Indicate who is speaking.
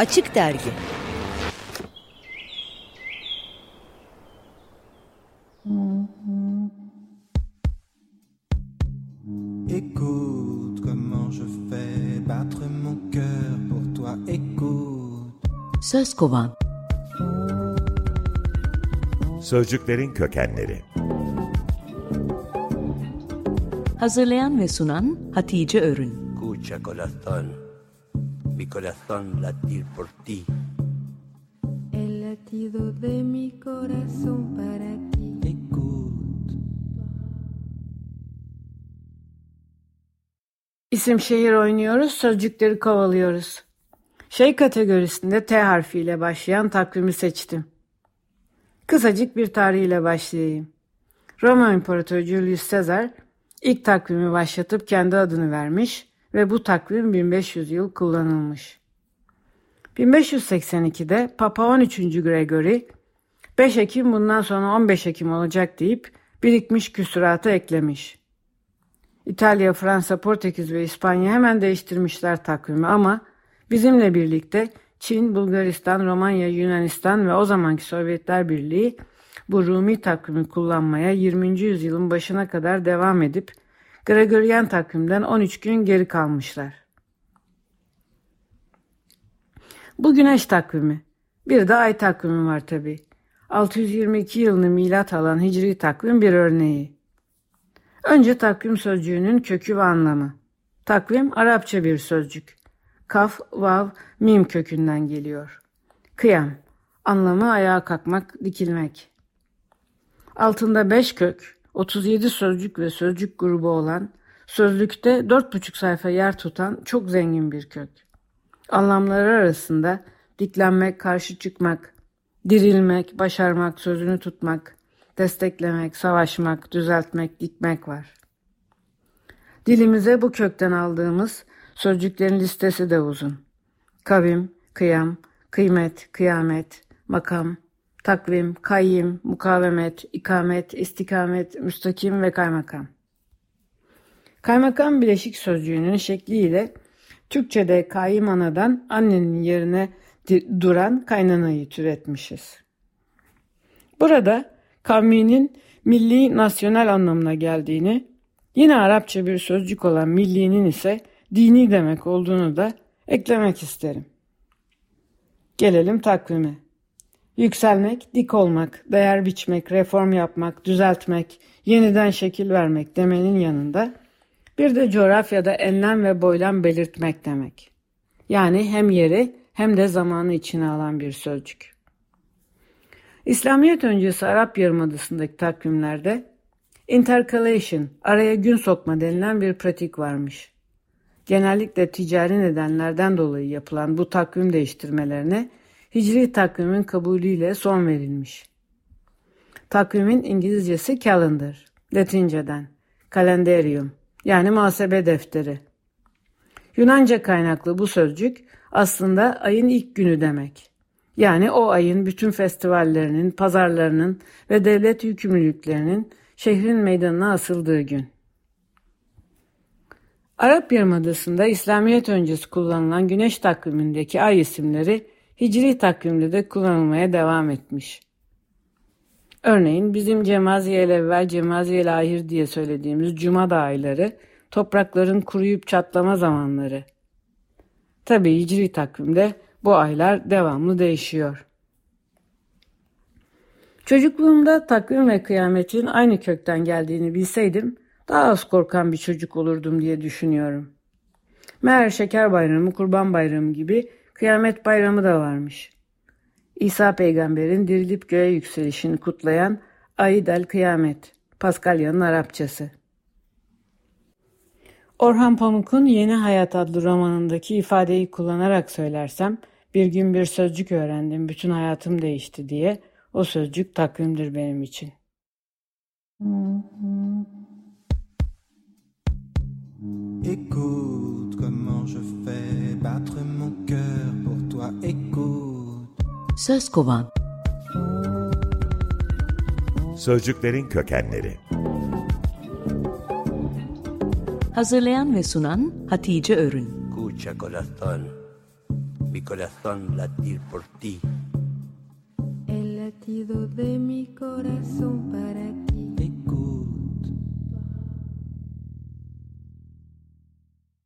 Speaker 1: Açık Dergi. Écoute comment je fais battre mon cœur pour toi. Écoute. Söz kovan Sözcüklerin kökenleri. Hazırlayan ve sunan Hatice Örün. Escucha corazón mi corazón latir por ti. El latido de mi corazón para ti. Écoute. İsim şehir oynuyoruz, sözcükleri kovalıyoruz. Şey kategorisinde T harfiyle başlayan takvimi seçtim. Kısacık bir tarihiyle başlayayım. Roma İmparatoru Julius Caesar ilk takvimi başlatıp kendi adını vermiş ve bu takvim 1500 yıl kullanılmış. 1582'de Papa 13. Gregory 5 Ekim bundan sonra 15 Ekim olacak deyip birikmiş küsuratı eklemiş. İtalya, Fransa, Portekiz ve İspanya hemen değiştirmişler takvimi ama bizimle birlikte Çin, Bulgaristan, Romanya, Yunanistan ve o zamanki Sovyetler Birliği bu Rumi takvimi kullanmaya 20. yüzyılın başına kadar devam edip Gregorian takvimden 13 gün geri kalmışlar. Bu güneş takvimi. Bir de ay takvimi var tabi. 622 yılını milat alan hicri takvim bir örneği. Önce takvim sözcüğünün kökü ve anlamı. Takvim Arapça bir sözcük. Kaf, vav, mim kökünden geliyor. Kıyam, anlamı ayağa kalkmak, dikilmek. Altında beş kök, 37 sözcük ve sözcük grubu olan, sözlükte 4,5 sayfa yer tutan çok zengin bir kök. Anlamları arasında diklenmek, karşı çıkmak, dirilmek, başarmak, sözünü tutmak, desteklemek, savaşmak, düzeltmek, dikmek var. Dilimize bu kökten aldığımız sözcüklerin listesi de uzun. Kavim, kıyam, kıymet, kıyamet, makam, takvim, kayyim, mukavemet, ikamet, istikamet, müstakim ve kaymakam. Kaymakam bileşik sözcüğünün şekliyle Türkçe'de kayyım anadan annenin yerine duran kaynanayı türetmişiz. Burada kavminin milli nasyonel anlamına geldiğini, yine Arapça bir sözcük olan millinin ise dini demek olduğunu da eklemek isterim. Gelelim takvime. Yükselmek, dik olmak, değer biçmek, reform yapmak, düzeltmek, yeniden şekil vermek demenin yanında bir de coğrafyada enlem ve boylam belirtmek demek. Yani hem yeri hem de zamanı içine alan bir sözcük. İslamiyet öncesi Arap Yarımadası'ndaki takvimlerde intercalation, araya gün sokma denilen bir pratik varmış. Genellikle ticari nedenlerden dolayı yapılan bu takvim değiştirmelerine Hicri takvimin kabulüyle son verilmiş. Takvimin İngilizcesi calendar, Latinceden, kalendarium yani muhasebe defteri. Yunanca kaynaklı bu sözcük aslında ayın ilk günü demek. Yani o ayın bütün festivallerinin, pazarlarının ve devlet yükümlülüklerinin şehrin meydanına asıldığı gün. Arap Yarımadası'nda İslamiyet öncesi kullanılan güneş takvimindeki ay isimleri Hicri takvimde de kullanılmaya devam etmiş. Örneğin bizim Cemaziyel evvel Cemaziyel ahir diye söylediğimiz cuma ayları toprakların kuruyup çatlama zamanları. Tabi hicri takvimde bu aylar devamlı değişiyor. Çocukluğumda takvim ve kıyametin aynı kökten geldiğini bilseydim daha az korkan bir çocuk olurdum diye düşünüyorum. Meğer şeker bayramı, kurban bayramı gibi Kıyamet bayramı da varmış. İsa peygamberin dirilip göğe yükselişini kutlayan Aid el Kıyamet, Paskalya'nın Arapçası. Orhan Pamuk'un Yeni Hayat adlı romanındaki ifadeyi kullanarak söylersem, bir gün bir sözcük öğrendim, bütün hayatım değişti diye, o sözcük takvimdir benim için. Écoute comment je fais Söz kovan. Sözcüklerin kökenleri. Hazırlayan ve sunan Hatice Örün. Escucha corazón,
Speaker 2: mi corazón latir por ti.
Speaker 3: El latido de mi corazón para